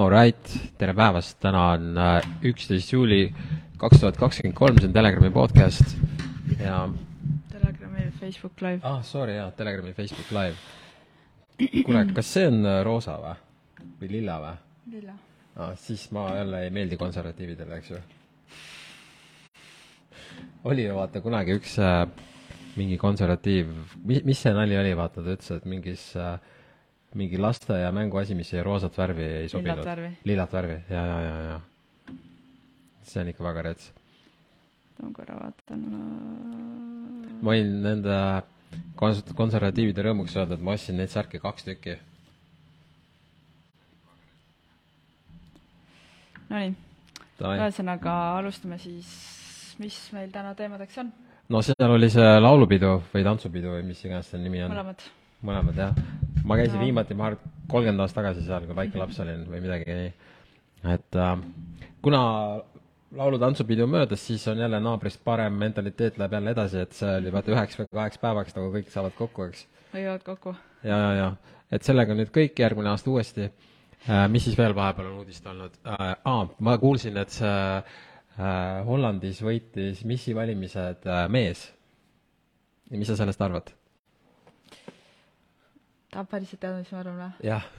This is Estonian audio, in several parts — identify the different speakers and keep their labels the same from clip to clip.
Speaker 1: Alright, tere päevast, täna on äh, üksteist juuli kaks tuhat kakskümmend kolm, see on Telegrami podcast ja
Speaker 2: Telegrami Facebook Live.
Speaker 1: ah, sorry jaa, Telegrami Facebook Live. kuule, kas see on äh, roosa või? või lilla või?
Speaker 2: lilla.
Speaker 1: ah,. siis ma jälle ei meeldi konservatiividele, eks ju. oli ju vaata kunagi üks äh, mingi konservatiiv, mis, mis see nali oli, vaata ta ütles, et mingis äh, mingi lasteaia mänguasi, mis roosat värvi, ei sobinud. lillat värvi, ja, ja, ja, ja. see on ikka väga rets.
Speaker 2: ma korra vaatan.
Speaker 1: ma võin nende kons-, konservatiivide rõõmuks öelda, et ma ostsin neid särke kaks tükki.
Speaker 2: Nonii, ühesõnaga alustame siis, mis meil täna teemadeks on,
Speaker 1: no seal oli see laulupidu või tantsupidu või mis iganes selle nimi on.
Speaker 2: mõlemad.
Speaker 1: Mõlemad jah. ma käisin
Speaker 2: No.
Speaker 1: viimati, ma arvan, kolmkümmend aastat tagasi seal, kui väike laps olin või midagi nii. et äh, kuna laulu-tantsupidu möödas, siis on jälle naabrist parem mentaliteet läheb jälle edasi, et see oli vaata üheks või kaheks päevaks nagu kõik saavad kokku, eks.
Speaker 2: hoiavad kokku.
Speaker 1: ja, ja, ja, et sellega nüüd kõik, järgmine aasta uuesti äh,. mis siis veel vahepeal on uudist olnud äh,? aa, ma kuulsin, et see äh, Hollandis võitis missi valimised äh, mees. mis sa sellest arvad?
Speaker 2: Tahab päriselt teada, mis ma arvan või?
Speaker 1: jah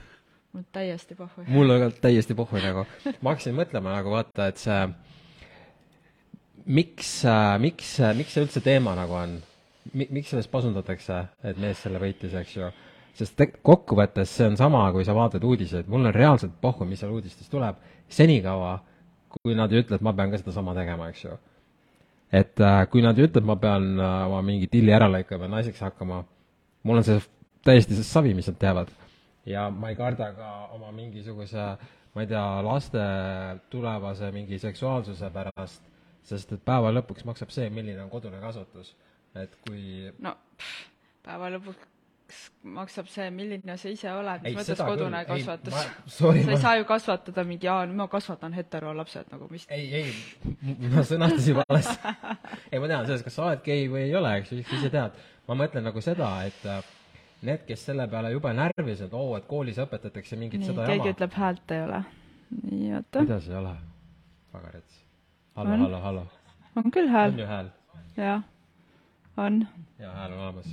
Speaker 2: mul täiesti pohhu.
Speaker 1: mul on ka täiesti pohhu nagu. ma hakkasin mõtlema nagu vaata, et see, miks, miks, miks see üldse teema nagu on Mi,? miks sellest pasundatakse, et mees selle võitis, eks ju? sest te- kokkuvõttes see on sama, kui sa vaatad uudiseid, mul on reaalselt pohhu, mis seal uudistes tuleb, senikaua, kui nad ei ütle, et ma pean ka sedasama tegema, eks ju. et äh, kui nad ei ütle, et ma pean äh, oma mingi tilli ära lõikama ja naiseks hakkama, mul on see täiesti savi, mis nad teevad ja ma ei karda ka oma mingisuguse, ma ei tea, laste tulevase mingi seksuaalsuse pärast, sest et päeva lõpuks maksab see, milline on kodune kasvatus. et kui
Speaker 2: no päeva lõpuks maksab see, milline sa ise oled, mis mõttes kodune
Speaker 1: küll.
Speaker 2: Kasvatus sa ei
Speaker 1: ma-
Speaker 2: saa ju kasvatada mingi, aa, ma kasvatan heterolapsed nagu, mis
Speaker 1: ei, ei, ma sõnastasin valesti. ei, ma tean selles, kas sa oled gei või ei ole, eks ju, ise tead. ma mõtlen nagu seda, et need, kes selle peale jube närvilised, oo, et koolis õpetatakse mingit
Speaker 2: nii,
Speaker 1: seda
Speaker 2: keegi
Speaker 1: jama.
Speaker 2: ütleb häält ei ole. nii, oota,
Speaker 1: kuidas ei ole? väga rets. hallo, hallo, hallo.
Speaker 2: on küll hääl
Speaker 1: on, ju hääl?
Speaker 2: jah, on.
Speaker 1: jaa, hääl on olemas.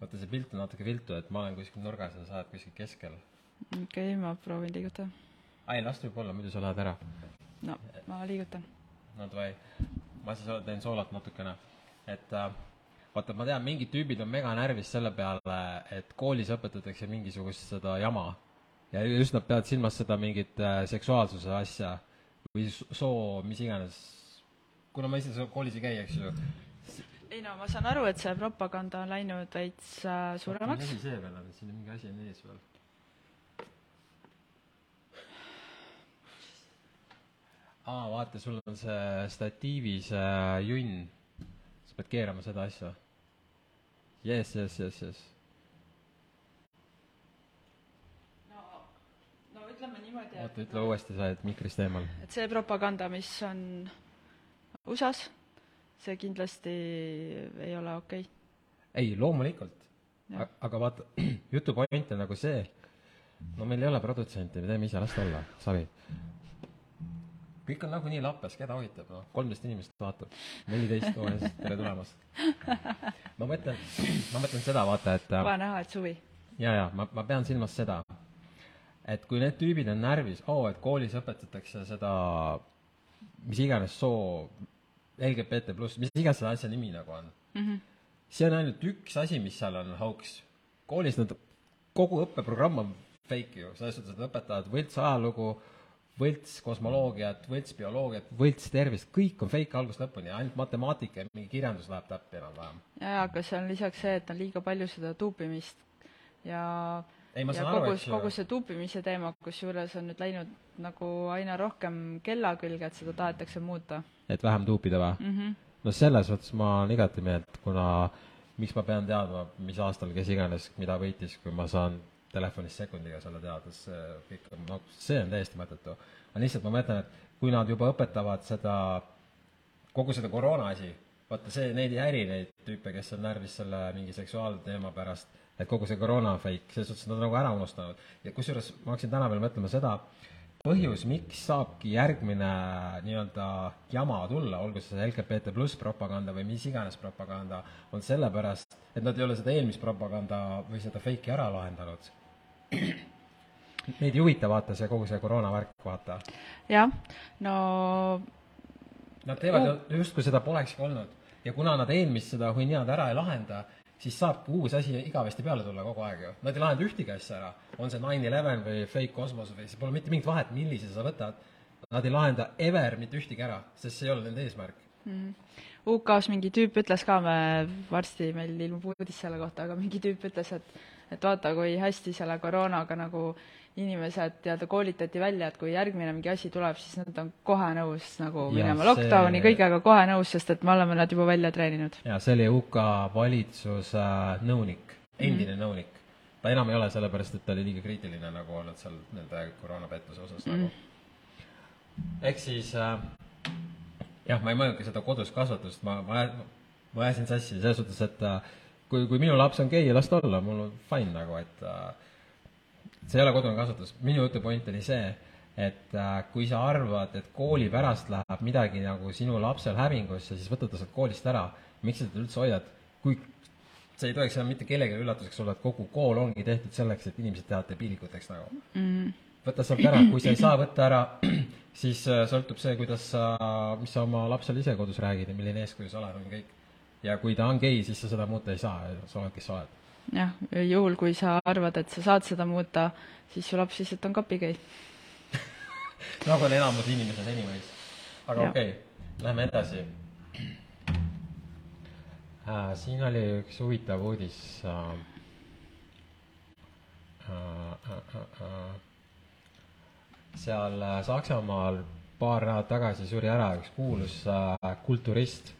Speaker 1: vaata, see pilt on natuke viltu, et ma olen kuskil nurgas ja sa oled kuskil keskel.
Speaker 2: okei okay,, ma proovin liigutada.
Speaker 1: ai, las ta võib olla, muidu sa lähed ära.
Speaker 2: no ma liigutan.
Speaker 1: no davai, ma siis teen soolat natukene. Et äh, vaata, ma tean, mingid tüübid on mega närvis selle peale, et koolis õpetatakse mingisugust seda jama. ja just nad peavad silmas seda mingit äh, seksuaalsuse asja või soo, mis iganes. kuna ma ise koolis ei käi, eks ju.
Speaker 2: ei no ma saan aru, et see propaganda on läinud veits äh,
Speaker 1: mis
Speaker 2: suuremaks.
Speaker 1: asi see veel on, siin on mingi asi on ees veel. aa, vaata, sul on see statiivis äh, junn. Sa pead keerama seda asja. jess, jess, jess, jess.
Speaker 2: no ütleme niimoodi,
Speaker 1: oota, ütle uuesti, sa oled mikrist eemal.
Speaker 2: et see propaganda, mis on USA-s, see kindlasti ei ole okei okay..
Speaker 1: ei, loomulikult. Aga vaata, jutu point on nagu see, no meil ei ole produtsenti, me teeme ise, las ta olla, savi. Kõik on nagunii lappes, keda huvitab, noh, kolmteist inimest vaatab, neliteist, tere tulemast. ma mõtlen, ma mõtlen seda, vaata, et
Speaker 2: vaja näha, et suvi.
Speaker 1: ja, ja ma, ma pean silmas seda, et kui need tüübid on närvis, oo, et koolis õpetatakse seda, mis iganes soo, LGBT pluss, mis iganes selle asja nimi nagu on mm. -hmm. see on ainult üks asi, mis seal on hauks. koolis nad, kogu õppeprogramm on fake ju, selles suhtes, et õpetavad võlts ajalugu, võlts kosmoloogiat, võlts bioloogiat, võlts tervist, kõik on fake algusest lõpuni, ainult matemaatika ja mingi kirjandus läheb täppi enam-vähem.
Speaker 2: jaa, aga see on lisaks see, et on liiga palju seda tuupimist ja
Speaker 1: ei, ma
Speaker 2: ja
Speaker 1: saan aru,
Speaker 2: kogu kogu see tuupimise teema, kusjuures on nüüd läinud nagu aina rohkem kella külge, et seda tahetakse muuta
Speaker 1: et vähem tuupida või?
Speaker 2: mm. -hmm.
Speaker 1: no selles mõttes ma olen igati meelt, kuna miks ma pean teadma, mis aastal kes iganes mida võitis, kui ma saan telefonis sekundiga selle teada, see kõik no see on täiesti mõttetu. aga lihtsalt ma mõtlen, et kui nad juba õpetavad seda, kogu seda koroona asi, vaata see, neid ei häiri neid tüüpe, kes on närvis selle mingi seksuaalteema pärast, et kogu see koroona on fake, selles suhtes nad on nagu ära unustanud. ja kusjuures ma hakkasin täna veel mõtlema seda, põhjus, miks saabki järgmine nii-öelda jama tulla, olgu see LGBT pluss propaganda või mis iganes propaganda, on sellepärast, et nad ei ole seda eelmist propaganda või seda fake'i ära lahendanud. Neid ei huvita, vaata see kogu see koroona värk, vaata.
Speaker 2: jah, no
Speaker 1: Nad teevad ju justkui seda polekski olnud ja kuna nad eelmist seda hunniad ära ei lahenda, siis saabki uus asi igavesti peale tulla kogu aeg ju. Nad ei lahenda ühtegi asja ära, on see nine eleven või fake kosmos või see pole mitte mingit vahet, millise sa võtad. Nad ei lahenda ever mitte ühtegi ära, sest see ei ole nende eesmärk.
Speaker 2: UK-s mingi tüüp ütles ka, me varsti meil ilmub uudis selle kohta, aga mingi tüüp ütles, et et vaata, kui hästi selle koroonaga nagu inimesed teada koolitati välja, et kui järgmine mingi asi tuleb, siis nad on kohe nõus nagu
Speaker 1: Jah,
Speaker 2: minema
Speaker 1: see-
Speaker 2: lockdowni kõigega kohe nõus, sest et me oleme nad juba välja treeninud.
Speaker 1: ja see oli UK valitsuse nõunik, endine mm. nõunik. ta enam ei ole sellepärast, et ta oli liiga kriitiline nagu olnud seal nende koroonapettuse osas mm. nagu. ehk siis äh, jah, ma ei mõelnudki seda kodus kasvatust, ma, ma, ma ajasin sassi selles suhtes, et äh, kui, kui minu laps on gei, las ta olla, mul on fine nagu, et äh, see ei ole kodune kasvatus, minu jutu point oli see, et äh, kui sa arvad, et kooli pärast läheb midagi nagu sinu lapsel hävingusse, siis võta ta sealt koolist ära. miks sa teda üldse hoiad, kui see ei tohiks enam mitte kellelegi üllatuseks olla, et kogu kool ongi tehtud selleks, et inimesed teevad debiilikuteks nagu mm.. võta sealt ära, kui sa ei saa võtta ära, siis äh, sõltub see, kuidas sa, mis sa oma lapsele ise kodus räägid ja milline eeskuju sa oled, on kõik. Ja kui ta on gei, siis sa seda muuta ei saa, sa oled, kes sa oled.
Speaker 2: jah, juhul kui sa arvad, et sa saad seda muuta, siis su laps lihtsalt on kapigei.
Speaker 1: nagu on enamus inimesed anyways. aga okei okay,, lähme edasi äh,. siin oli üks huvitav uudis äh,. Äh, äh, äh, seal äh, Saksamaal paar nädalat tagasi suri ära üks kuulus äh, kulturist.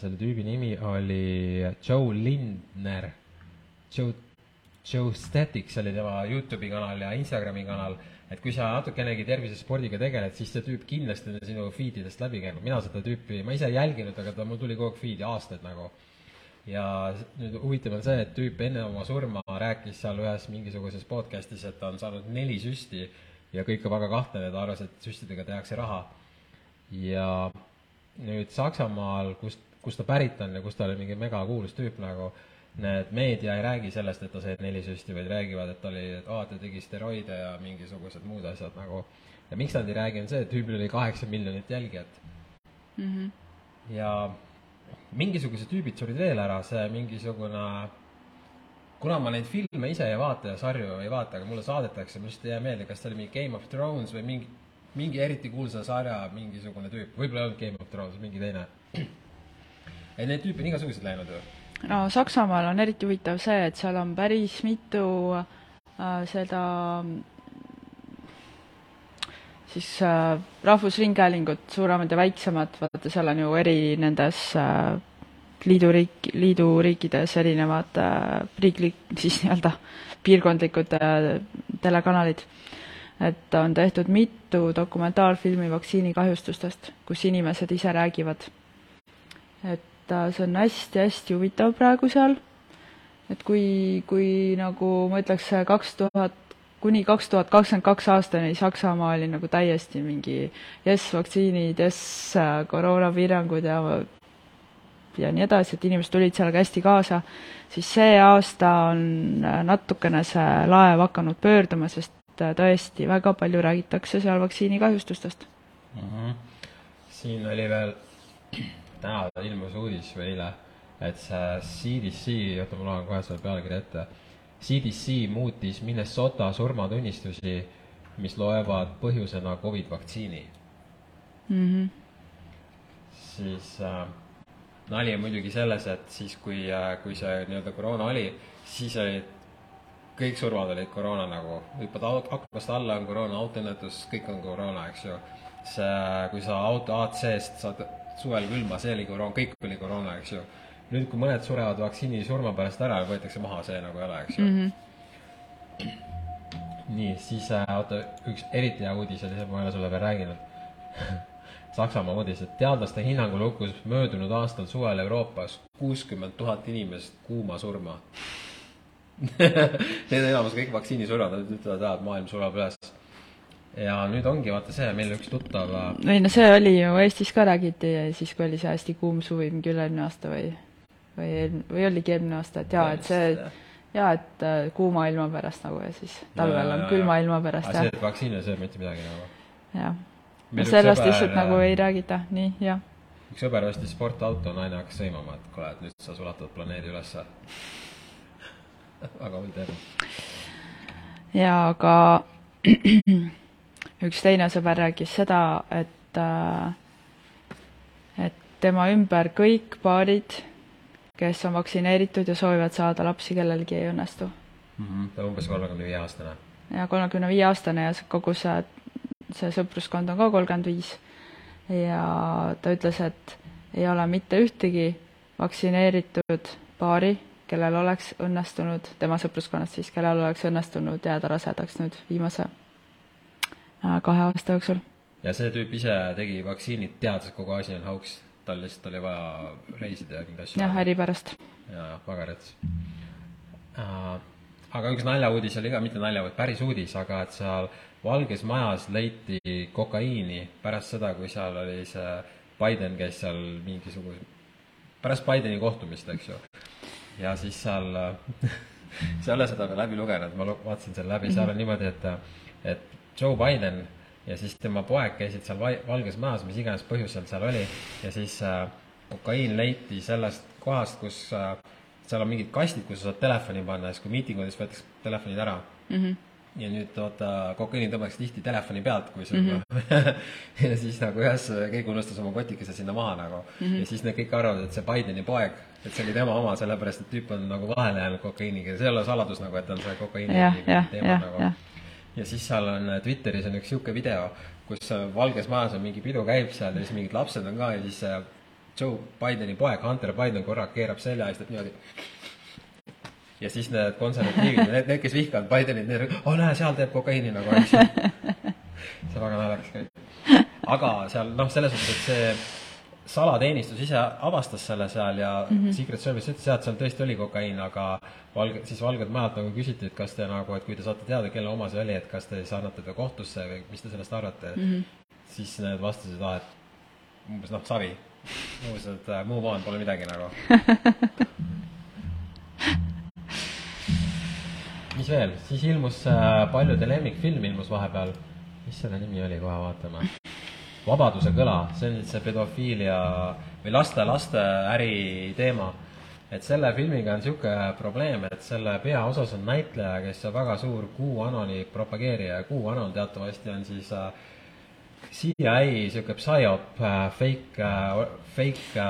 Speaker 1: Selle tüübi nimi oli Joe Lindner. Joe Joe Statics oli tema Youtube'i kanal ja Instagrami kanal, et kui sa natukenegi tervise spordiga tegeled, siis see tüüp kindlasti on sinu feed idest läbi käinud, mina seda tüüpi, ma ise ei jälginud, aga ta mul tuli kogu aeg feed'i aastaid nagu. ja nüüd huvitav on see, et tüüp enne oma surma rääkis seal ühes mingisuguses podcast'is, et ta on saanud neli süsti ja kõik on väga kahtlane, ta arvas, et süstidega tehakse raha. ja nüüd Saksamaal, kust, kust ta pärit on ja kus ta oli mingi megakuulus tüüp nagu, need meedia ei räägi sellest, et ta sai neli süsti, vaid räägivad, et ta oli, et aa, ta tegi steroide ja mingisugused muud asjad nagu. ja miks nad ei räägi, on see, et tüübil oli kaheksa miljonit jälgijat
Speaker 2: Mm -hmm.
Speaker 1: ja mingisugused tüübid surid veel ära, see mingisugune, kuna ma neid filme ise ei vaata ja sarju ei vaata, aga mulle saadetakse, mul lihtsalt ei jää meelde, kas ta oli mingi Game of Thrones või mingi, mingi eriti kuulsa sarja mingisugune tüüp, võib-olla ei olnud Game of Thrones, mingi teine. et neid tüüpe on igasuguseid läinud ju.
Speaker 2: no Saksamaal on eriti huvitav see, et seal on päris mitu äh, seda siis äh, rahvusringhäälingut, suuremad ja väiksemad, vaata seal on ju eri nendes äh, liiduriik, liiduriikides erinevad äh, riiklik, siis nii-öelda piirkondlikud äh, telekanalid. Et on tehtud mitu dokumentaalfilmi vaktsiinikahjustustest, kus inimesed ise räägivad. et äh, see on hästi-hästi huvitav praegu seal, et kui, kui nagu ma ütleks, kaks tuhat kuni kaks tuhat kakskümmend kaks aastani Saksamaa oli nagu täiesti mingi jess, vaktsiinid, jess, koroonapiirangud ja ja nii edasi, et inimesed tulid sellega hästi kaasa, siis see aasta on natukene see laev hakanud pöörduma, sest tõesti väga palju räägitakse seal vaktsiinikahjustustest.
Speaker 1: mm. -hmm. siin oli veel, täna ilmus uudis või eile, et see CDC, oota, ma loen kohe selle pealkirja ette. CDC muutis Minnesota surmatunnistusi, mis loevad põhjusena Covid vaktsiini.
Speaker 2: mm. -hmm.
Speaker 1: siis äh, nali on muidugi selles, et siis, kui äh,, kui see nii-öelda koroona oli, siis olid kõik surmad olid koroona nagu, hüppad aknast alla, on koroona, autoõnnetus, kõik on koroona, eks ju. see, kui sa auto AC-st saad suvel külma, see oli koroona, kõik oli koroona, eks ju. nüüd, kui mõned surevad vaktsiinisurma pärast ära, võetakse maha, see nagu ei ole, eks ju mm. -hmm. nii, siis äh, oota, üks eriti hea uudis oli see, ma ei ole sulle veel rääkinud. Saksamaa uudis, et teadlaste hinnangul hukkus möödunud aastal suvel Euroopas kuuskümmend tuhat inimest kuumasurma Need on enamus kõik vaktsiinisurmad, nad ütlevad, et maailm sureb üles. ja nüüd ongi vaata see, meil üks tuttav
Speaker 2: ei no see oli ju Eestis ka räägiti siis, kui oli see hästi kuum suvi mingi üle-eelmine aasta või või eelm-, või oligi eelmine aasta, et jaa, et see jaa, et äh, kuuma ilma pärast nagu ja siis talvel on külma ilma pärast,
Speaker 1: jah. see, et vaktsiin ei söö mitte midagi nagu.
Speaker 2: jah. Ja
Speaker 1: üks
Speaker 2: sellest
Speaker 1: sõber-
Speaker 2: lihtsalt nagu ei räägita, nii, jah.
Speaker 1: üks sõber ostis sportauto, naine hakkas sõimama, et kuule, et nüüd sa sulatad planeedi ülesse väga hull teema.
Speaker 2: ja aga üks teine sõber rääkis seda, et äh, et tema ümber kõik paarid, kes on vaktsineeritud ja soovivad saada lapsi, kellelgi ei õnnestu.
Speaker 1: ta on umbes kolmekümne viie aastane.
Speaker 2: ja kolmekümne viie aastane ja kogu see, see sõpruskond on ka kolmkümmend viis. ja ta ütles, et ei ole mitte ühtegi vaktsineeritud paari, kellel oleks õnnestunud, tema sõpruskonnast siis, kellel oleks õnnestunud jääda rasedaks nüüd viimase äh, kahe aasta jooksul.
Speaker 1: ja see tüüp ise tegi vaktsiinid, teadis, et kogu asi on hauks. tal lihtsalt oli vaja reisida ja mingeid asju.
Speaker 2: jah, äri pärast.
Speaker 1: ja väga rets uh,. aga üks naljauudis oli ka, mitte nalja, vaid päris uudis, aga et seal Valges Majas leiti kokaiini pärast seda, kui seal oli see Biden käis seal mingisuguse, pärast Bideni kohtumist, eks ju. Ja siis seal sa ei ole seda veel läbi lugenud, ma vaatasin selle läbi, seal on niimoodi, et, et Joe Biden ja siis tema poeg käisid seal Valges Majas, mis iganes põhjusel seal oli, ja siis äh, kokaiin leiti sellest kohast, kus äh, seal on mingid kastid, kus sa saad telefoni panna. Ja siis, kui miitingudes võetakse telefonid ära. Mm. -hmm. Ja nüüd vaata, kokaiini tõmmatakse tihti telefoni pealt, kui sul mm -hmm. ja siis nagu ühes, keegi unustas oma kotikese sinna maha nagu mm -hmm. ja siis need kõik arvavad, et see Bideni poeg, et see oli tema oma, sellepärast et tüüp on nagu vahele jäänud kokaiiniga, see ei ole saladus nagu, et on see kokaiini
Speaker 2: jah, jah,
Speaker 1: teema
Speaker 2: jah,
Speaker 1: nagu ja siis seal on äh, Twitteris on üks sihuke video, kus äh, Valges Majas on mingi pidu käib seal ja siis mingid lapsed on ka ja siis äh, Joe Bideni poeg Hunter Biden korra keerab selja ja siis teeb niimoodi. Ja siis need konservatiivid, need, need, kes vihkavad Bidenit, need, oh näe, seal teeb kokaiini nagu, eks ju. see on väga naljakas kõik. aga seal noh, selles mõttes, et see salateenistus ise avastas selle seal ja mm -hmm. Secret Service ütles jah, et seal tõesti oli kokaiin, aga valge, siis Valged Majalt nagu küsiti, et kas te nagu, et kui te saate teada, kelle oma see oli, et kas te siis annate ta kohtusse või mis te sellest arvate mm. -hmm. siis need vastasid, ah, et umbes noh, savi. umbes, et äh, move on, pole midagi nagu. mis veel, siis ilmus äh, paljude lemmikfilm ilmus vahepeal, mis selle nimi oli, kohe vaatame. Vabaduse kõla, see on nüüd see pedofiilia või laste-laste äri teema. et selle filmiga on niisugune probleem, et selle peaosas on näitleja, kes on väga suur QAnoni propageerija ja QAnon teatavasti on siis äh, CIA niisugune psyop äh,, fake fake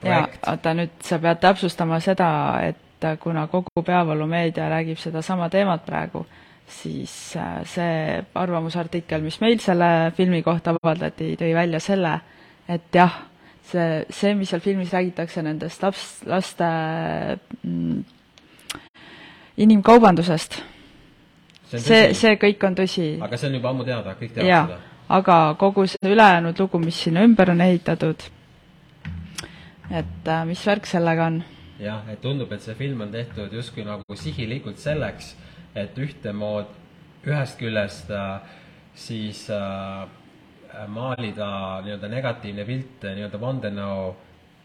Speaker 1: projekt.
Speaker 2: oota nüüd sa pead täpsustama seda, et kuna kogu peavoolumeedia räägib sedasama teemat praegu, siis äh, see arvamusartikkel, mis meil selle filmi kohta avaldati, tõi välja selle, et jah, see, see, mis seal filmis räägitakse nendest laps, laste mm, inimkaubandusest, see, see kõik on tõsi.
Speaker 1: aga see on juba ammu teada, kõik teavad
Speaker 2: jaa
Speaker 1: seda.
Speaker 2: aga kogu see ülejäänud lugu, mis sinna ümber on ehitatud, et äh, mis värk sellega on?
Speaker 1: jah, et tundub, et see film on tehtud justkui nagu sihilikult selleks, et ühtemood, ühest küljest äh, siis äh, maalida nii-öelda negatiivne pilt äh, nii-öelda vandenõu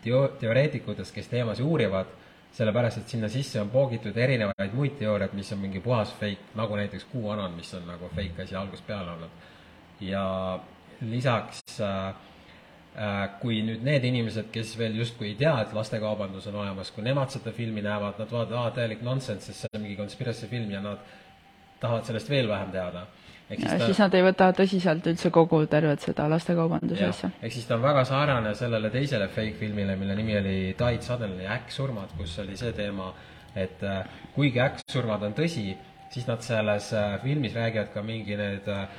Speaker 1: teo-, teoreetikutest, kes teemasid uurivad, sellepärast et sinna sisse on poogitud erinevaid muid teooriaid, mis on mingi puhas fake, nagu näiteks QAnon, mis on nagu fake asi algusest peale olnud. ja lisaks äh, kui nüüd need inimesed, kes veel justkui ei tea, et lastekaubandus on olemas, kui nemad seda filmi näevad, nad vaatavad, aa, täielik nonsense, sest see on mingi conspiracy film ja nad tahavad sellest veel vähem teada. ehk
Speaker 2: ja
Speaker 1: siis ta
Speaker 2: siis nad ei võta tõsiselt üldse kogu tervet seda lastekaubanduse asja.,
Speaker 1: ehk siis ta on väga sarnane sellele teisele fake filmile, mille nimi oli Died Suddenly, äkksurmad, kus oli see teema, et äh, kuigi äkksurmad on tõsi, siis nad selles äh, filmis räägivad ka mingi need äh,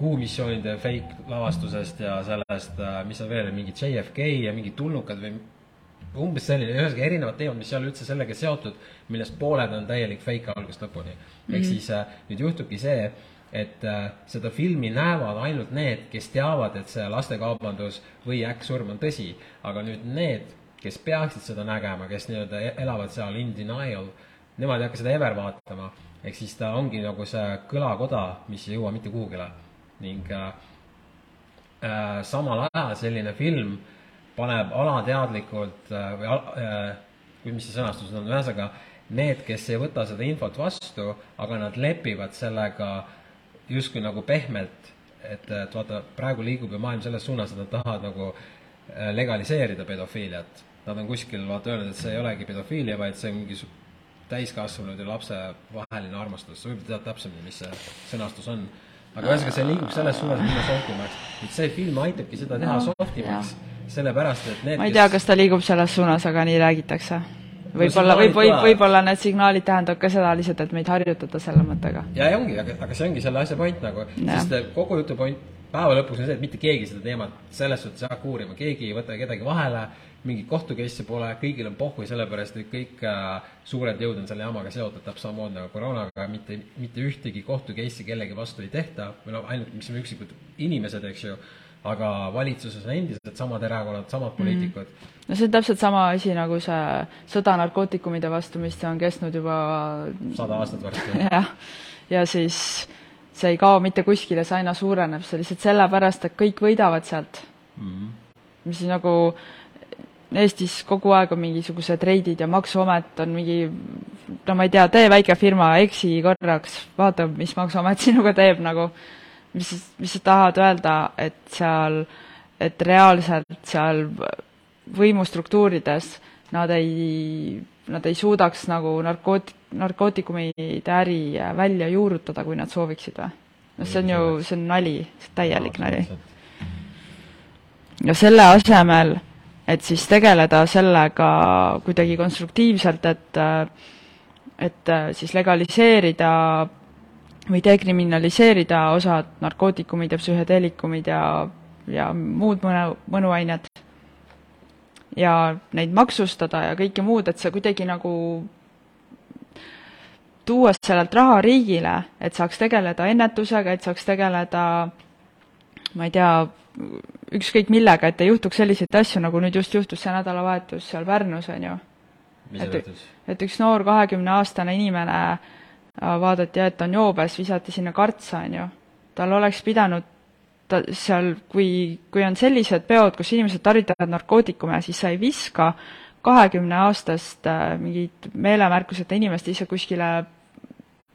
Speaker 1: kuumissioonide fake lavastusest ja sellest, mis on veel, mingi JFK ja mingid tulnukad või umbes selline, ühesõnaga erinevad teemad, mis ei ole üldse sellega seotud, millest pooled on täielik fake algusest lõpuni mm. -hmm. ehk siis äh, nüüd juhtubki see, et äh, seda filmi näevad ainult need, kes teavad, et see lastekaubandus või äkksurm on tõsi, aga nüüd need, kes peaksid seda nägema, kes nii-öelda e-, elavad seal in denial, nemad ei hakka seda ever vaatama. ehk siis ta ongi nagu see kõlakoda, mis ei jõua mitte kuhugile ning äh, äh, samal ajal selline film paneb alateadlikult äh, või äh, mis see sõnastus on, ühesõnaga need, kes ei võta seda infot vastu, aga nad lepivad sellega justkui nagu pehmelt, et, et vaata, praegu liigub ju maailm selles suunas, et nad tahavad nagu äh, legaliseerida pedofiiliat. Nad on kuskil vaata öelnud, et see ei olegi pedofiilia, vaid see on mingi täiskasvanud ja lapse vaheline armastus, võib-olla tead täpsemini, mis see sõnastus on aga ühesõnaga, see liigub selles suunas, minna softimaks. nüüd see film aitabki seda teha no, softimaks, sellepärast et need
Speaker 2: ma ei tea, kas ta liigub selles suunas, aga nii räägitakse. võib-olla no,, võib, võib, võib-olla need signaalid tähendavad ka seda lihtsalt, et meid harjutada selle mõttega.
Speaker 1: ja, ja ongi, aga, aga see ongi selle asja point nagu, sest kogu jutu point päeva lõpuks on see, et mitte keegi seda teemat selles suhtes ei hakka uurima, keegi ei võta kedagi vahele mingit kohtu case'i pole, kõigil on pohhui, sellepärast et kõik äh, suured jõud on selle jamaga seotud, täpselt samamoodi nagu koroonaga, mitte, mitte ühtegi kohtu case'i kellegi vastu ei tehta, või noh, ainult, mis on üksikud inimesed, eks ju, aga valitsuses on endiselt samad erakonnad, samad poliitikud mm.
Speaker 2: -hmm. no see on täpselt sama asi nagu see sõda narkootikumide vastu, mis on kestnud juba
Speaker 1: sada aastat varsti.
Speaker 2: jah, ja siis see ei kao mitte kuskile, see aina suureneb, see lihtsalt sellepärast, et kõik võidavad sealt mm. -hmm. mis nagu Eestis kogu aeg on mingisugused reidid ja Maksuamet on mingi no ma ei tea, tee väike firma, eksi korraks, vaata, mis Maksuamet sinuga teeb nagu, mis, mis sa tahad öelda, et seal, et reaalselt seal võimustruktuurides nad ei, nad ei suudaks nagu narkoot-, narkootikumide äri välja juurutada, kui nad sooviksid või? no see on ju, see on nali, täielik nali. ja selle asemel et siis tegeleda sellega kuidagi konstruktiivselt, et et siis legaliseerida või dekriminaliseerida osad narkootikumid ja psühhedeelikumid ja, ja muud mõnu, mõnuained. Ja neid maksustada ja kõike muud, et see kuidagi nagu tuua sellelt raha riigile, et saaks tegeleda ennetusega, et saaks tegeleda ma ei tea, ükskõik millega, et ei juhtuks selliseid asju, nagu nüüd just juhtus see nädalavahetus seal Pärnus, on ju. et, et üks noor kahekümneaastane inimene äh, vaadati, et on joobes, visati sinna kartsa, on ju. tal oleks pidanud ta seal, kui, kui on sellised peod, kus inimesed tarvitavad narkootikume, siis sa ei viska kahekümneaastast äh, mingit meelemärkuseta inimest ise kuskile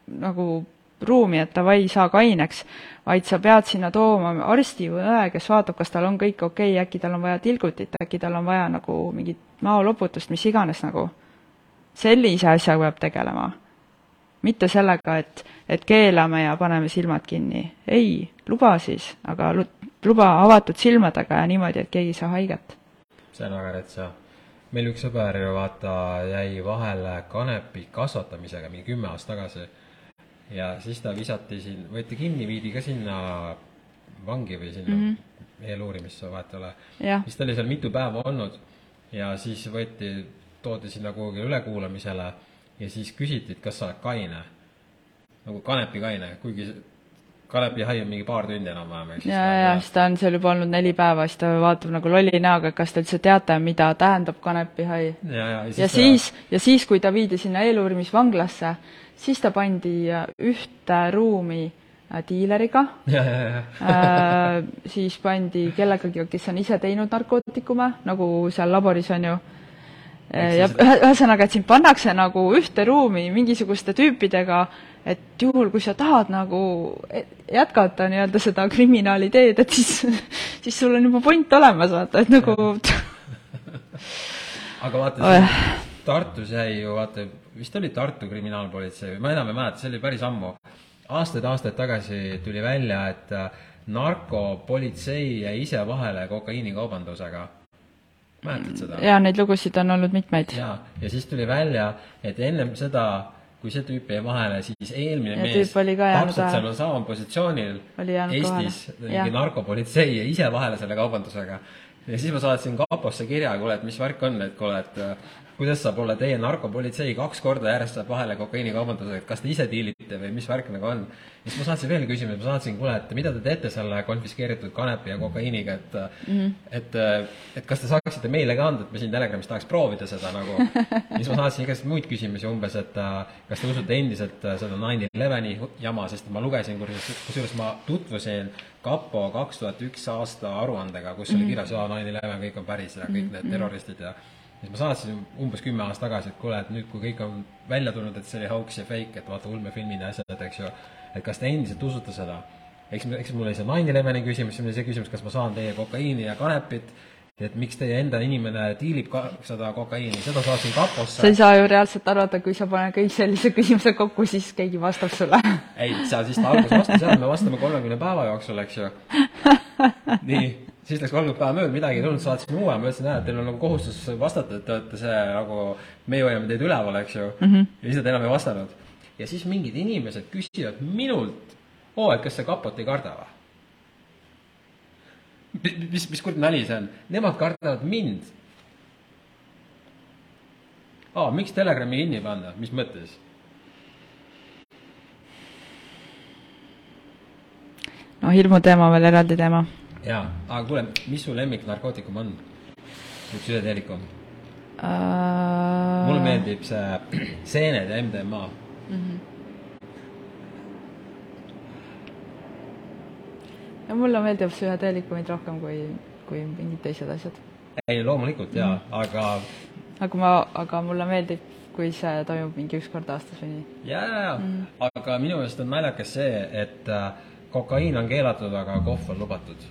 Speaker 2: nagu ruumi, et davai, saa kaineks, vaid sa pead sinna tooma arsti või õe, kes vaatab, kas tal on kõik okei okay,, äkki tal on vaja tilgutit, äkki tal on vaja nagu mingit maoloputust, mis iganes nagu. sellise asjaga peab tegelema. mitte sellega, et, et keelame ja paneme silmad kinni. ei, luba siis, aga luba avatud silmadega ja niimoodi, et keegi ei saa haiget.
Speaker 1: see on väga jah meil üks sõber ju vaata jäi vahele kanepi kasvatamisega mingi kümme aastat tagasi ja siis ta visati siin, võeti kinni, viidi ka sinna vangi või sinna mm -hmm. eeluurimisse, vahet ei ole. siis ta oli seal mitu päeva olnud ja siis võeti, toodi sinna kuhugi ülekuulamisele ja siis küsiti, et kas sa oled kaine. nagu kanepikaine, kuigi kanepihai on mingi paar tundi enam-vähem, eks.
Speaker 2: ja, ja siis ta on seal juba olnud neli päeva, siis ta vaatab nagu lolli näoga, kas te üldse teate, mida tähendab kanepihai.
Speaker 1: ja, ja, ja
Speaker 2: siis, ja siis, ja siis, kui ta viidi sinna eeluurimisvanglasse, siis ta pandi äh, ühte ruumi äh, diileriga, äh, siis pandi kellegagi, kes on ise teinud narkootikume, nagu seal laboris on ju, ja ühesõnaga, et sind pannakse nagu ühte ruumi mingisuguste tüüpidega, et juhul, kui sa tahad nagu e-, jätkata nii-öelda seda kriminaaliteed, et siis, siis sul on juba point olemas, vaata, et nagu
Speaker 1: aga vaata Tartus jäi ju vaata vist oli Tartu kriminaalpolitsei või ma enam ei mäleta, see oli päris ammu. aastaid-aastaid tagasi tuli välja, et äh, narkopolitsei jäi ise vahele kokaiinikaubandusega. mäletad seda?
Speaker 2: jaa, neid lugusid on olnud mitmeid.
Speaker 1: jaa, ja siis tuli välja, et ennem seda kui see tüüp jäi vahele, siis eelmine ja mees täpselt seal samal positsioonil Eestis, mingi narkopolitsei jäi ise vahele selle kaubandusega. ja siis ma saatsin kaposse kirja, kuule, et mis värk on, et kuule, et kuidas saab olla teie narkopolitsei kaks korda järjest saab vahele kokaiinikaubandusega, et kas te ise diilite või mis värk nagu on. siis ma saatsin veel küsimuse, ma saatsin, kuule, et mida te teete selle konfiskeeritud kanepi ja kokaiiniga, et mm, -hmm. et, et kas te saaksite meile ka anda, et me siin Telegramis tahaks proovida seda nagu. siis ma saatsin igasuguseid muid küsimusi umbes, et kas te usute endiselt seda nine eleveni jama, sest ma lugesin, kusjuures ma tutvusin kapo kaks tuhat üks aasta aruandega, kus oli kirjas, aa, nine eleven, kõik on päris ja kõik mm -hmm. need terroristid ja siis ma saatsin umbes kümme aastat tagasi, et kuule, et nüüd, kui kõik on välja tulnud, et see oli hoax ja fake, et vaata ulmefilmid ja asjad, eks ju, et kas te endiselt usute seda? eks, eks mul oli see nine eleveni küsimus, siis mul oli see küsimus, kas ma saan teie kokaiini ja kanepit, et miks teie enda inimene diilib ka seda kokaiini, seda saatsin kaposse.
Speaker 2: sa ei saa ju reaalselt arvata, kui sa paned kõik sellise küsimuse kokku, siis keegi vastab sulle.
Speaker 1: ei, sa siis ta alguses vastas jah, me vastame kolmekümne päeva jooksul, eks ju. nii siis läks kolmkümmend päeva mööda, midagi ei tulnud, saatsin uue, ma ütlesin, et teil on nagu kohustus vastata, et te olete see nagu, meie hoiame teid üleval, eks ju mm. -hmm. ja siis nad enam ei vastanud. ja siis mingid inimesed küsivad minult, oo, et kas sa kapot ei karda või? mis, mis kurb nali see on, nemad kardavad mind. aa, miks Telegrami kinni panna, mis mõttes?
Speaker 2: no hirmu teema veel eraldi teema
Speaker 1: jaa, aga kuule, mis su lemmiknarkootikum on? või psühhedeelikum uh...? mulle meeldib see seened ja MDMA mm. -hmm.
Speaker 2: no mulle meeldib psühhedeelikumid rohkem kui, kui mingid teised asjad.
Speaker 1: ei, loomulikult jaa mm, -hmm. aga
Speaker 2: aga ma, aga mulle meeldib, kui see toimub mingi üks kord aastas või nii.
Speaker 1: jaa, jaa, jaa, mhm. aga minu meelest on naljakas see, et äh, kokaiin on keelatud, aga kohv on lubatud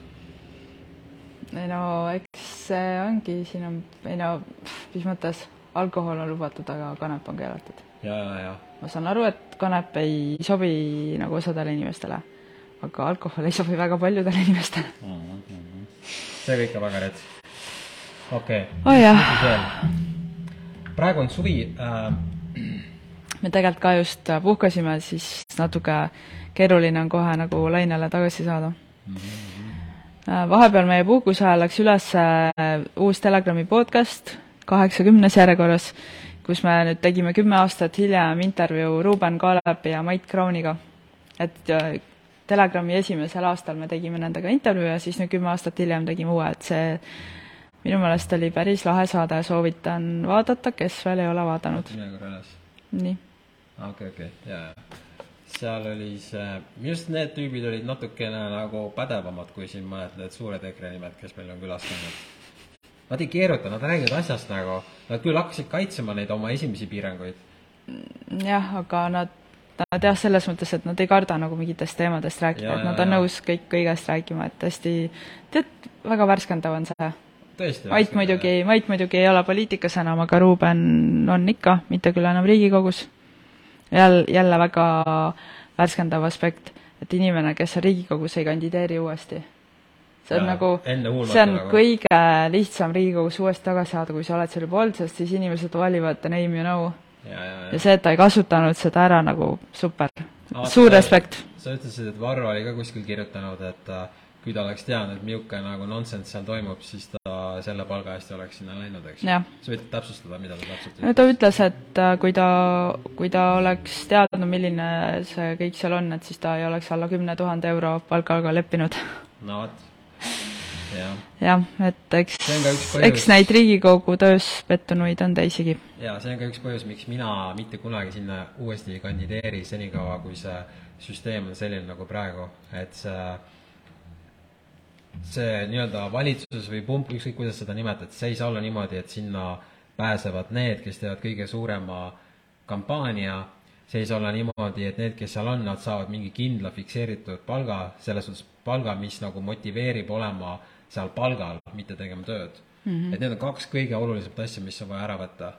Speaker 2: ei no eks see ongi, siin on, ei no mis mõttes, alkohol on lubatud, aga kanep on keelatud.
Speaker 1: ja, ja, ja.
Speaker 2: ma saan aru, et kanep ei sobi nagu osadele inimestele, aga alkohol ei sobi väga paljudele inimestele mm.
Speaker 1: -hmm. see kõik on väga rets. okei okay.
Speaker 2: oh,. veel?
Speaker 1: praegu on suvi äh...
Speaker 2: me tegelikult ka just puhkasime, siis natuke keeruline on kohe nagu lainele tagasi saada mm. -hmm vahepeal meie puhkuse ajal läks üles äh, uus Telegrami podcast, kaheksakümnes järjekorras, kus me nüüd tegime kümme aastat hiljem intervjuu Ruuben Kaalepi ja Mait Krooniga. et äh, Telegrami esimesel aastal me tegime nendega intervjuu ja siis nüüd kümme aastat hiljem tegime uue, et see minu meelest oli päris lahe saade, soovitan vaadata, kes veel ei ole vaadanud.
Speaker 1: mine korra üles.
Speaker 2: nii.
Speaker 1: okei, okei, jaa, jaa seal oli see, arust need tüübid olid natukene nagu pädevamad kui siin mõned need suured EKRE nimed, kes meil on külastanud. Nad ei keeruta, nad räägivad asjast nagu, nad küll hakkasid kaitsema neid oma esimesi piiranguid.
Speaker 2: jah, aga nad, nad jah, selles mõttes, et nad ei karda nagu mingitest teemadest rääkida, et nad on ja. nõus kõik kõigest rääkima, et hästi, tead, väga värskendav on see. Mait muidugi, Mait muidugi ei ole poliitikas enam, aga Ruuben on ikka, mitte küll enam Riigikogus jälle, jälle väga värskendav aspekt, et inimene, kes Riigikogus ei kandideeri uuesti. see on ja, nagu, see on nagu. kõige lihtsam Riigikogus uuesti tagasi saada, kui sa oled selle poolt, sest siis inimesed valivad the name you know. ja, ja, ja. ja see, et ta ei kasutanud seda ära nagu super, suur respekt.
Speaker 1: sa ütlesid, et Varro oli ka kuskil kirjutanud, et uh, kui ta oleks teadnud, niisugune nagu nonsense seal toimub, siis ta selle palga eest oleks sinna läinud, eks. sa võid täpsustada, mida ta täpselt
Speaker 2: ütles? ta ütles, et äh, kui ta, kui ta oleks teadnud, milline see kõik seal on, et siis ta ei oleks alla kümne tuhande euro palgaga leppinud.
Speaker 1: no vot, jah.
Speaker 2: jah, et eks, eks neid Riigikogu töös pettunuid on teisigi.
Speaker 1: jaa, see on ka üks põhjus, miks mina mitte kunagi sinna uuesti ei kandideeri, senikaua kui see süsteem on selline nagu praegu, et see see nii-öelda valitsus või pump, ükskõik kuidas seda nimetad, see ei saa olla niimoodi, et sinna pääsevad need, kes teevad kõige suurema kampaania, see ei saa olla niimoodi, et need, kes seal on, nad saavad mingi kindla fikseeritud palga, selles suhtes palga, mis nagu motiveerib olema seal palgal, mitte tegema tööd mm. -hmm. et need on kaks kõige olulisemat asja, mis on vaja ära võtta.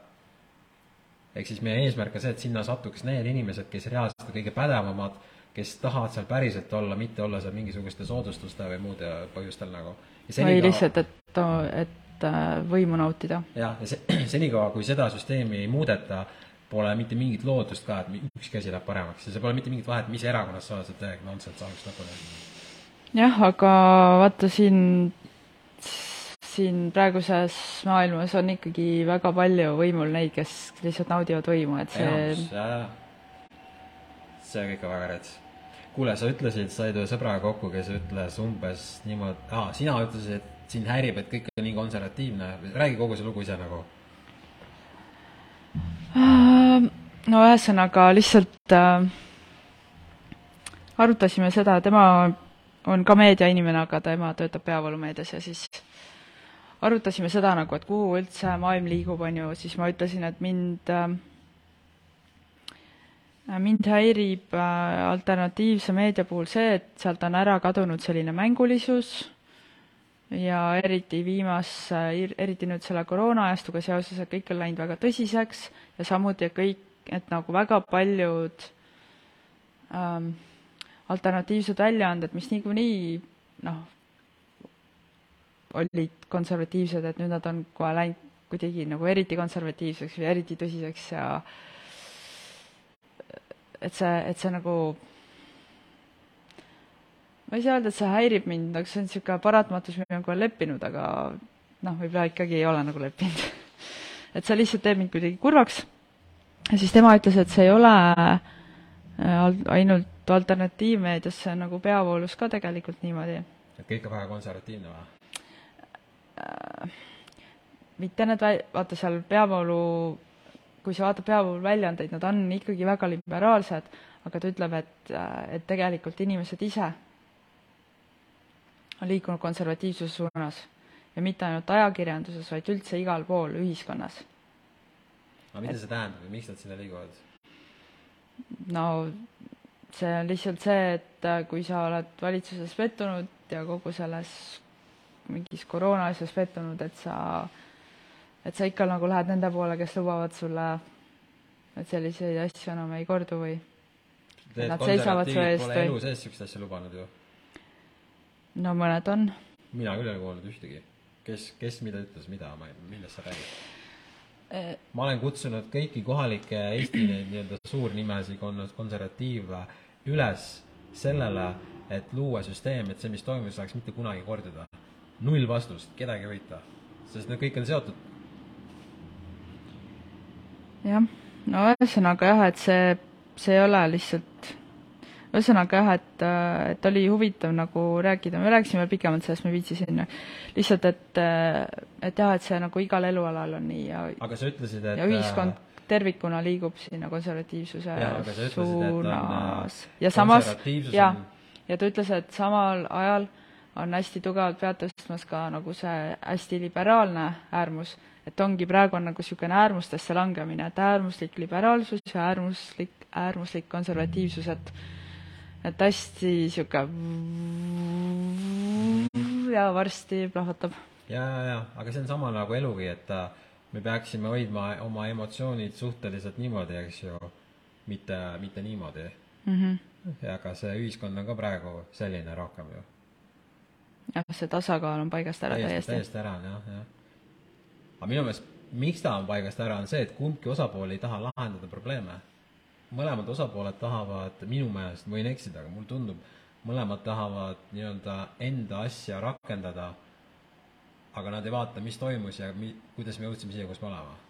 Speaker 1: ehk siis meie eesmärk on see, et sinna satuks need inimesed, kes reaalselt on kõige pädevamad kes tahavad seal päriselt olla, mitte olla seal mingisuguste soodustuste või muude põhjustel nagu.
Speaker 2: või lihtsalt, et, et äh, võimu nautida.
Speaker 1: jah, ja see, senikaua, kui seda süsteemi ei muudeta, pole mitte mingit lootust ka, et ükski asi läheb paremaks ja see pole mitte mingit vahet, mis erakonnas sa oled, see täiega nonsense algusest lõpuni.
Speaker 2: jah, aga vaata siin siin praeguses maailmas on ikkagi väga palju võimul neid, kes lihtsalt naudivad võimu, et see
Speaker 1: enamus, jaa, jaa. see kõik on väga rets. kuule, sa ütlesid, said ühe sõbraga kokku, kes ütles umbes niimoodi, aa, sina ütlesid, et sind häirib, et kõik on nii konservatiivne. räägi kogu see lugu ise nagu.
Speaker 2: no ühesõnaga lihtsalt äh, arutasime seda, tema on ka meediainimene, aga tema töötab peavoolumeedias ja siis arutasime seda nagu, et kuhu üldse maailm liigub, on ju, siis ma ütlesin, et mind äh, mind häirib äh, alternatiivse meedia puhul see, et sealt on ära kadunud selline mängulisus ja eriti viimas, eriti nüüd selle koroonaajastuga seoses, et kõik on läinud väga tõsiseks ja samuti, kõik, et nagu väga paljud ähm, alternatiivsed väljaanded, mis niikuinii noh, olid konservatiivsed, et nüüd nad on kohe läinud kuidagi nagu eriti konservatiivseks või eriti tõsiseks ja et see, et see nagu ma ei saa öelda, et see häirib mind, aga see on niisugune paratamatus, millega ma olen leppinud, aga noh, võib-olla ikkagi ei ole nagu leppinud. et see lihtsalt teeb mind kuidagi kurvaks ja siis tema ütles, et see ei ole äh, ainult alternatiivmeedias, see on nagu peavoolus ka tegelikult niimoodi.
Speaker 1: et kõik on väga konservatiivne või?
Speaker 2: mitte need vä-, vaata seal peavoolu, kui sa vaatad peavoolu väljaandeid, nad on ikkagi väga liberaalsed, aga ta ütleb, et, et tegelikult inimesed ise on liikunud konservatiivsuse suunas ja mitte ainult ajakirjanduses, vaid üldse igal pool ühiskonnas.
Speaker 1: aga mida see tähendab ja miks nad sinna liiguvad?
Speaker 2: no see on lihtsalt see, et äh, kui sa oled valitsuses pettunud ja kogu selles mingis koroona asjas pettunud, et sa, et sa ikka nagu lähed nende poole, kes lubavad sulle, et selliseid asju enam ei kordu või Nad seisavad su eest või-
Speaker 1: elu sees siukest asja lubanud ju.
Speaker 2: no mõned on.
Speaker 1: mina küll ei ole kuulnud ühtegi. kes, kes mida ütles, mida, ma ei, millest sa räägid? ma olen kutsunud kõiki kohalikke Eesti neid nii-öelda suurnimesid kon-, konservatiive üles sellele, et luua süsteem, et see, mis toimub, saaks mitte kunagi korduda. null vastust, kedagi ei huvita. sest need kõik on seotud
Speaker 2: jah, no ühesõnaga jah, et see, see ei ole lihtsalt, ühesõnaga jah, et, et oli huvitav nagu rääkida, me rääkisime pikemalt sellest, ma ei viitsi sinna. lihtsalt, et, et jah, et see nagu igal elualal on nii ja,
Speaker 1: aga sa ütlesid, et
Speaker 2: ja ühiskond tervikuna liigub sinna konservatiivsuse
Speaker 1: sa ütlesid,
Speaker 2: suunas.
Speaker 1: äh,
Speaker 2: ja samas,
Speaker 1: on-,
Speaker 2: ja ta ütles, et samal ajal on hästi tugevalt pead tõstmas ka nagu see hästi liberaalne äärmus, et ongi praegu on nagu niisugune äärmustesse langemine, et äärmuslik liberaalsus ja äärmuslik, äärmuslik konservatiivsus, et et hästi niisugune ja varsti plahvatab.
Speaker 1: ja, ja, ja, aga see on sama nagu elugi, et äh, me peaksime hoidma oma emotsioonid suhteliselt niimoodi, eks ju, mitte, mitte niimoodi
Speaker 2: mm. -hmm.
Speaker 1: ja aga see ühiskond on ka praegu selline rohkem ju.
Speaker 2: jah, see tasakaal on paigast ära
Speaker 1: täiesti,
Speaker 2: täiesti.
Speaker 1: täiesti ära on jah, jah. Aga minu meelest, miks ta on paigast ära, on see, et kumbki osapool ei taha lahendada probleeme. mõlemad osapooled tahavad, minu meelest, võin eksida, aga mulle tundub, mõlemad tahavad nii-öelda enda asja rakendada, aga nad ei vaata, mis toimus ja mi-, kuidas me jõudsime siia, kus me oleme.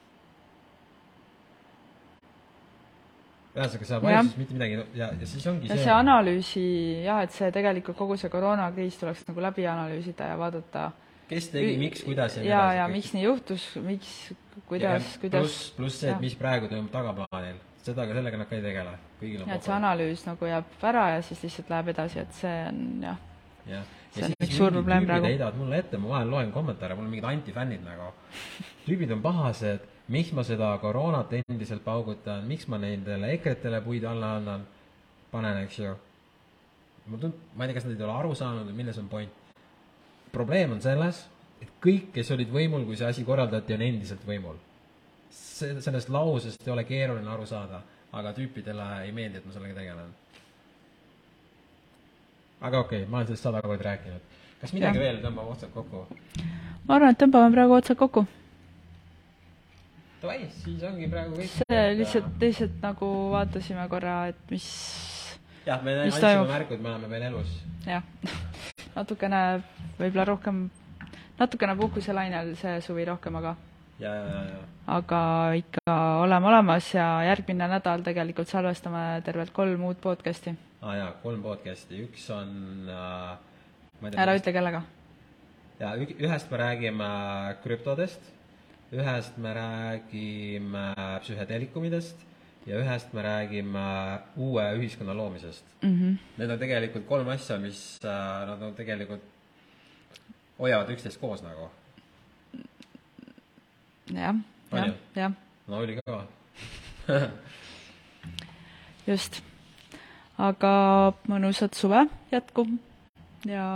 Speaker 1: ühesõnaga, seal valitsuses mitte midagi ja, ja siis ongi
Speaker 2: ja see analüüsi jah, et see tegelikult kogu see koroonakriis tuleks nagu läbi analüüsida ja vaadata
Speaker 1: kes tegi, miks, kuidas ja nii
Speaker 2: ja,
Speaker 1: edasi
Speaker 2: ja
Speaker 1: kõik.
Speaker 2: miks nii juhtus, miks, kuidas, kuidas
Speaker 1: pluss, pluss see, et mis praegu toimub tagaplaanil, seda ka, sellega nad ka ei tegele, kõigil on
Speaker 2: ja et see analüüs nagu jääb ära ja siis lihtsalt läheb edasi, et see on jah,
Speaker 1: jah,
Speaker 2: see
Speaker 1: ja
Speaker 2: on
Speaker 1: siis mingid tüübid
Speaker 2: praegu.
Speaker 1: heidavad mulle ette, ma vahel loen kommentaare, mul on mingid antifännid nagu. tüübid on pahased, miks ma seda koroonat endiselt paugutan, miks ma nendele EKRE-tele puid alla annan, panen, eks ju. mul tund-, ma ei tea, kas nad ei ole aru saanud või milles on point. Probleem on selles, et kõik, kes olid võimul, kui see asi korraldati, on endiselt võimul. see, sellest lausest ei ole keeruline aru saada, aga tüüpidele ei meeldi, et ma sellega tegelen. aga okei okay,, ma olen sellest sada korda rääkinud. kas midagi
Speaker 2: Jah.
Speaker 1: veel, tõmbame otsad kokku?
Speaker 2: ma arvan, et tõmbame praegu otsad kokku.
Speaker 1: Davai, siis ongi praegu kõik.
Speaker 2: see lihtsalt, lihtsalt nagu vaatasime korra, et mis
Speaker 1: jah, me andsime
Speaker 2: toimub?
Speaker 1: märku, et me oleme veel elus.
Speaker 2: jah, natukene võib-olla rohkem natukene puhkuselainel see suvi rohkem, aga
Speaker 1: ja, ja, ja,
Speaker 2: aga ikka oleme olemas ja järgmine nädal tegelikult salvestame tervelt kolm uut podcast'i.
Speaker 1: aa ah, jaa, kolm podcast'i, üks on äh,
Speaker 2: ära ütle kellega.
Speaker 1: jaa, ühest me räägime krüptodest, ühest me räägime psühhedeelikumidest ja ühest me räägime uue ühiskonna loomisest
Speaker 2: mm. -hmm.
Speaker 1: Need on tegelikult kolm asja, mis äh, nad on tegelikult, hoiavad üksteist koos nagu.
Speaker 2: jah, jah, jah.
Speaker 1: no oli ka
Speaker 2: just, aga mõnusat suve jätku ja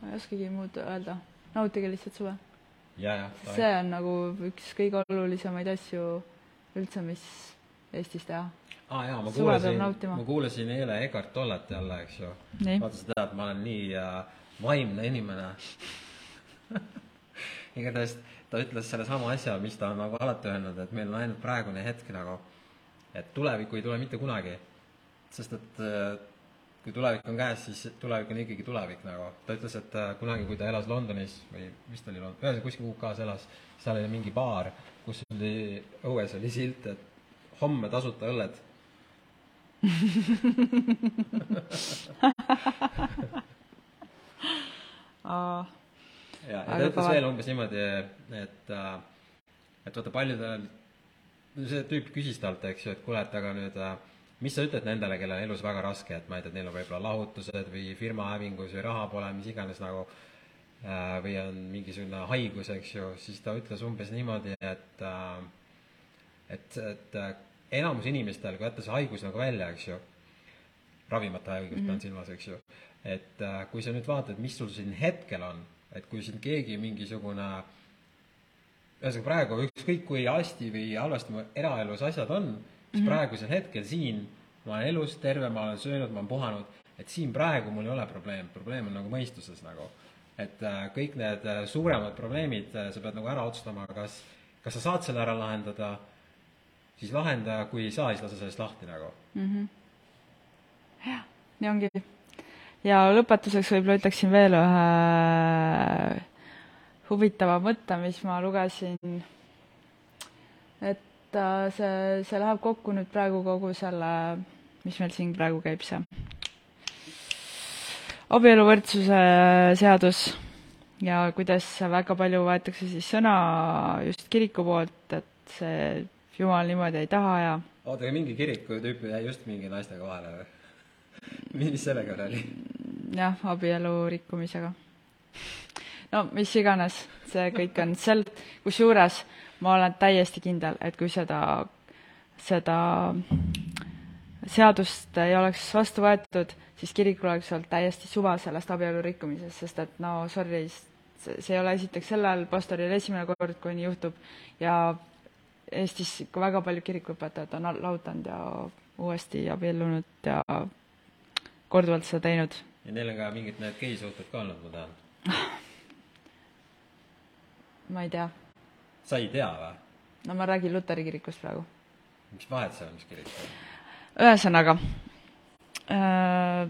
Speaker 2: ma ei oskagi muud öelda, nautige lihtsalt suve. see on nagu üks kõige olulisemaid asju üldse, mis Eestis teha.
Speaker 1: ah, jaa, ma kuulasin, ma kuulasin eile Egart Tollet jälle, eks ju. vaata sa tead, ma olen nii äh, vaimne inimene igatahes ta ütles sellesama asja, mis ta on nagu alati öelnud, et meil on ainult praegune hetk nagu, et tulevikku ei tule mitte kunagi. sest et äh, kui tulevik on käes, siis tulevik on ikkagi tulevik nagu. ta ütles, et äh, kunagi, kui ta elas Londonis või mis ta oli, ühesõnaga kuskil UK-s elas, seal oli mingi baar, kus oli, õues oli silt, et homme tasuta õlled. Ja, ja ta ütles veel umbes niimoodi, et, äh, et vaata paljudel, see tüüp küsis talt, eks ju, et kuule, et aga nüüd äh, mis sa ütled nendele, kellel on elus väga raske, et ma ei tea, neil on võib-olla lahutused või firma hävingus või raha pole, mis iganes nagu või on mingisugune haigus, eks ju, siis ta ütles umbes niimoodi, et äh, et, et äh, enamus inimestel, kui jätta see haigus nagu välja, eks ju, ravimata haigus mm -hmm. pean silmas, eks ju, et kui sa nüüd vaatad, mis sul siin hetkel on, et kui siin keegi mingisugune ühesõnaga praegu ükskõik kui hästi või halvasti mu eraelus asjad on, siis mm -hmm. praegusel hetkel siin ma olen elus terve, ma olen söönud, ma olen puhanud, et siin praegu mul ei ole probleem, probleem on nagu mõistuses nagu. Et äh, kõik need äh, suuremad probleemid äh, sa pead nagu ära otsustama, kas, kas sa saad selle ära lahendada, siis lahenda, kui ei saa, siis lase sellest lahti nagu
Speaker 2: mm. -hmm. jah, nii ongi. ja lõpetuseks võib-olla ütleksin veel ühe huvitava mõtte, mis ma lugesin, et see, see läheb kokku nüüd praegu kogu selle, mis meil siin praegu käib, see abieluvõrdsuse seadus ja kuidas väga palju võetakse siis sõna just kiriku poolt, et see jumal niimoodi ei taha ja
Speaker 1: oota, aga mingi kiriku tüüp jäi just mingi naistega vahele või? mis sellega oli?
Speaker 2: jah, abielu rikkumisega. no mis iganes, see kõik on seal, kusjuures ma olen täiesti kindel, et kui seda, seda seadust ei oleks vastu võetud, siis kirikul oleks olnud täiesti suva sellest abielu rikkumisest, sest et no sorry, see ei ole esiteks sellel pastoril esimene kord, kui nii juhtub ja Eestis ikka väga paljud kirikuõpetajad on lahutanud ja uuesti abiellunud ja korduvalt seda teinud.
Speaker 1: ja neil on ka mingid need geisuhted ka olnud, ma tean.
Speaker 2: ma ei tea
Speaker 1: sa ei tea või?
Speaker 2: no ma räägin Luteri kirikust praegu.
Speaker 1: mis vahet seal on, mis kirik see on?
Speaker 2: Ühesõnaga äh,,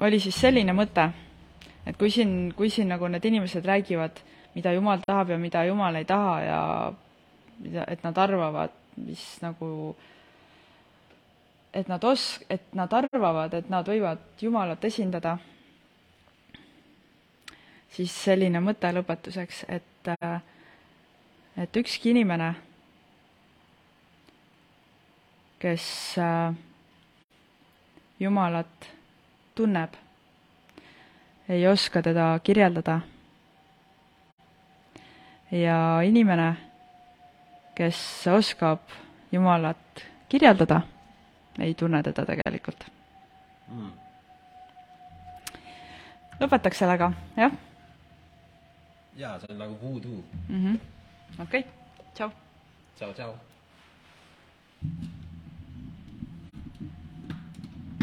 Speaker 2: oli siis selline mõte, et kui siin, kui siin nagu need inimesed räägivad, mida Jumal tahab ja mida Jumal ei taha ja mida, et nad arvavad, mis nagu, et nad os-, et nad arvavad, et nad võivad Jumalat esindada, siis selline mõte lõpetuseks, et äh, et ükski inimene, kes äh, Jumalat tunneb, ei oska teda kirjeldada. ja inimene, kes oskab Jumalat kirjeldada, ei tunne teda tegelikult mm.. lõpetaks sellega, jah?
Speaker 1: jaa, see on nagu voodoo
Speaker 2: mm. -hmm. Ok, ciao.
Speaker 1: Ciao, ciao.